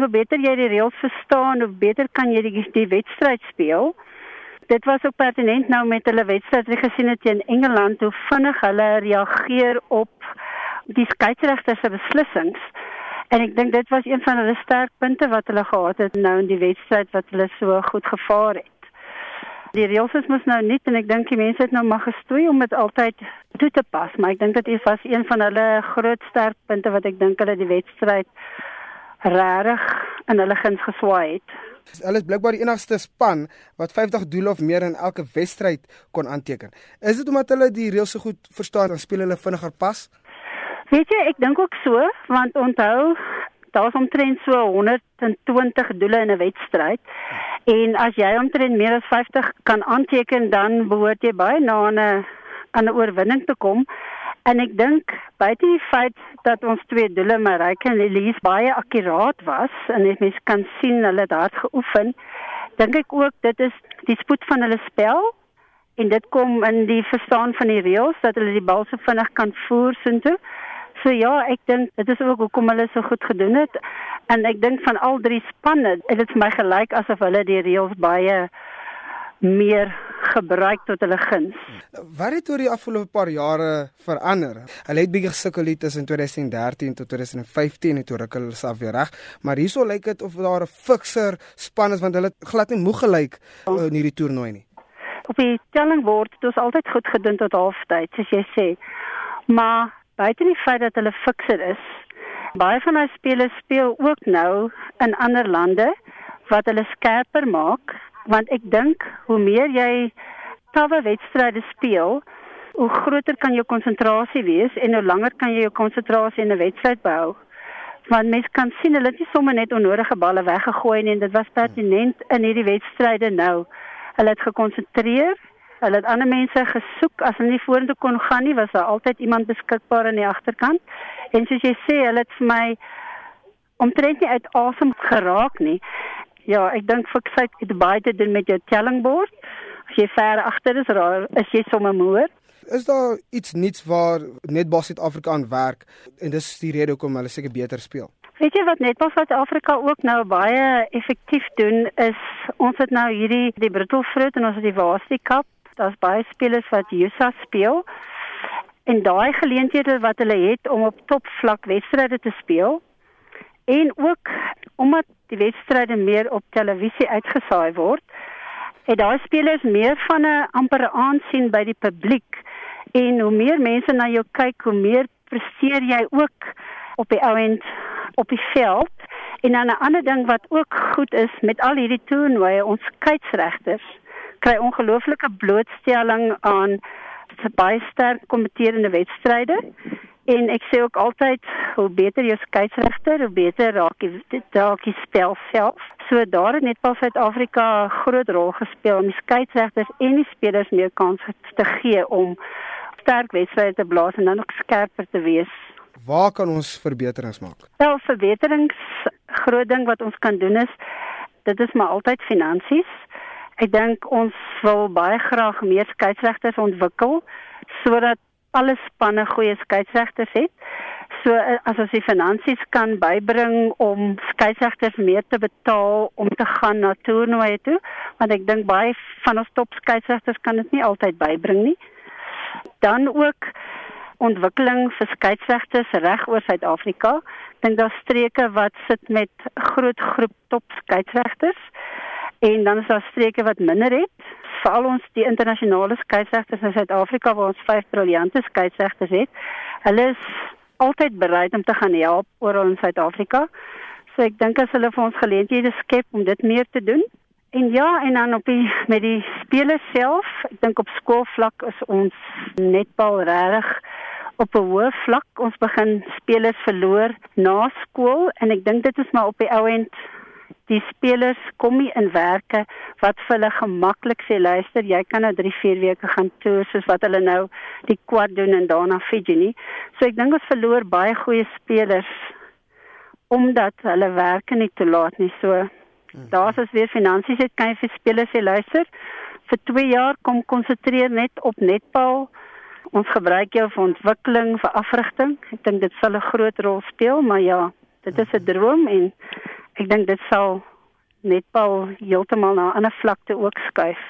Hoe beter jy die reëls verstaan, hoe beter kan jy die, die wedstryd speel. Dit was ook pertinent nou met hulle wedstryd wat gesien het teen Engeland hoe vinnig hulle reageer op die skeieregter se beslissings. En ek dink dit was een van hulle sterkpunte wat hulle gehad het nou in die wedstryd wat hulle so goed gevaar het. Die reëls is mos nou nie en ek dink die mense het nou maar gestoei om dit altyd toe te pas, maar ek dink dit was een van hulle groot sterkpunte wat ek dink hulle die wedstryd regtig in hulle guns geswaai het. Hulle is blykbaar die enigste span wat 50 doele of meer in elke wedstryd kon aanteken. Is dit omdat hulle die reëls so goed verstaan en speel hulle vinniger pas? Weet jy, ek dink ook so, want onthou daar's omtrent so 120 doele in 'n wedstryd. En as jy omtrent meer as 50 kan aanteken, dan behoort jy baie na 'n aan 'n oorwinning te kom. En ek dink buite die feit dat ons twee doele Marike en Elise baie akkuraat was en jy mens kan sien hulle het hard geoefen, dink ek ook dit is die spoed van hulle spel en dit kom in die verstaan van die reëls dat hulle die bal so vinnig kan voer soontoe. So ja, ek dink dit is ook hoekom hulle so goed gedoen het en ek dink van al drie spanne, dit is vir my gelyk asof hulle die reëls baie meer gebruik tot hulle guns. Wat het oor die afgelope paar jare verander? Hulle het bietjie gesukkel het tussen 2013 tot 2015 en toe ruk hulle self weer reg, maar hierso lyk dit of daar 'n fikser span is want hulle glad nie moeg gelyk uh, in hierdie toernooi nie. Op die telling word dit is altyd goed gedoen tot halftyd, soos jy sê. Maar buite die feit dat hulle fikser is, Baie van hulle spelers speel ook nou in ander lande wat hulle skerper maak, want ek dink hoe meer jy tawwe wedstryde speel, hoe groter kan jou konsentrasie wees en hoe langer kan jy jou konsentrasie in 'n wedstryd behou. Want mens kan sien hulle het nie sommer net onnodige balle weggegooi nie en dit was pertinent in hierdie wedstryde nou. Hulle het gekonsentreer, hulle het ander mense gesoek as hulle nie vorentoe kon gaan nie, was daar altyd iemand beskikbaar aan die agterkant. En soos jy sê, hulle het vir my omtrent nie uit asem geraak nie. Ja, ek dink fiksheid het baie te doen met jou tellingbord. As jy ver agter is, raar, is jy sommer moer. Is daar iets nuuts waar Netball Suid-Afrika aan werk en dis die rede hoekom hulle seker beter speel? Weet jy wat Netball Suid-Afrika ook nou baie effektief doen is ons het nou hierdie die Brittelfruit en ons het die Varsity Cup. Daar's baie spelers wat USA speel en daai geleenthede wat hulle het om op topvlak wedstryde te speel en ook omdat die wedstryde meer op televisie uitgesaai word het daai spelers meer van 'n amper aansien by die publiek. En hoe meer mense na jou kyk hoe meer presteer jy ook op die ouend op die veld. En dan 'n ander ding wat ook goed is met al hierdie toernooie ons skeieregters kry ongelooflike blootstelling aan baie sterk kompeterende wedstryde en ek sê ook altyd hoe beter jou skeieregter hoe beter raak die dalk die spel self so daar het net pas Suid-Afrika 'n groot rol gespeel om die skeieregters en die spelers meer kans te gee om sterk wedstryde te blaas en dan ook skerper te wees Waar kan ons verbeterings maak? Wel, verbeterings groot ding wat ons kan doen is dit is maar altyd finansies. Ek dink ons wil baie graag meer skeieregters ontwikkel sodat alle spanne goeie skeieregters het. So eh, as ons die finansies kan bybring om skeieregters meer te betaal om te gaan na toernooie toe, want ek dink baie van ons top skeieregters kan dit nie altyd bybring nie. Dan ook ontwikkeling vir skeieregters reg oor Suid-Afrika. Ek dink daar streke wat sit met groot groep top skeieregters en dan is daar streke wat minder het. Veral ons die internasionale skeieregters in Suid-Afrika waar ons vyf briljante skeieregters het. Hulle is altyd bereid om te gaan help oral in Suid-Afrika. So ek dink as hulle vir ons geleenthede skep om dit meer te doen. En ja, en dan op die met die spelers self, ek dink op skoolvlak is ons netbal regtig op 'n hoë vlak. Ons begin spelers verloor na skool en ek dink dit is maar op die ou end die spelers kom nie in werke wat vir hulle gemaklik sê luister jy kan nou 3 4 weke gaan toer soos wat hulle nou die kwad doen en daarna Fiji nie. So ek dink ons verloor baie goeie spelers omdat hulle werke nie toelaat nie. So daar's as weer finansies het kan jy vir spelers sê luister vir 2 jaar kom konsentreer net op netbal. Ons gebruik jou vir ontwikkeling vir afrigting. Ek dink dit sal 'n groot rol speel maar ja dit is 'n droom en ek dink dit sal netbal heeltemal na 'n ander vlakte ook skuif.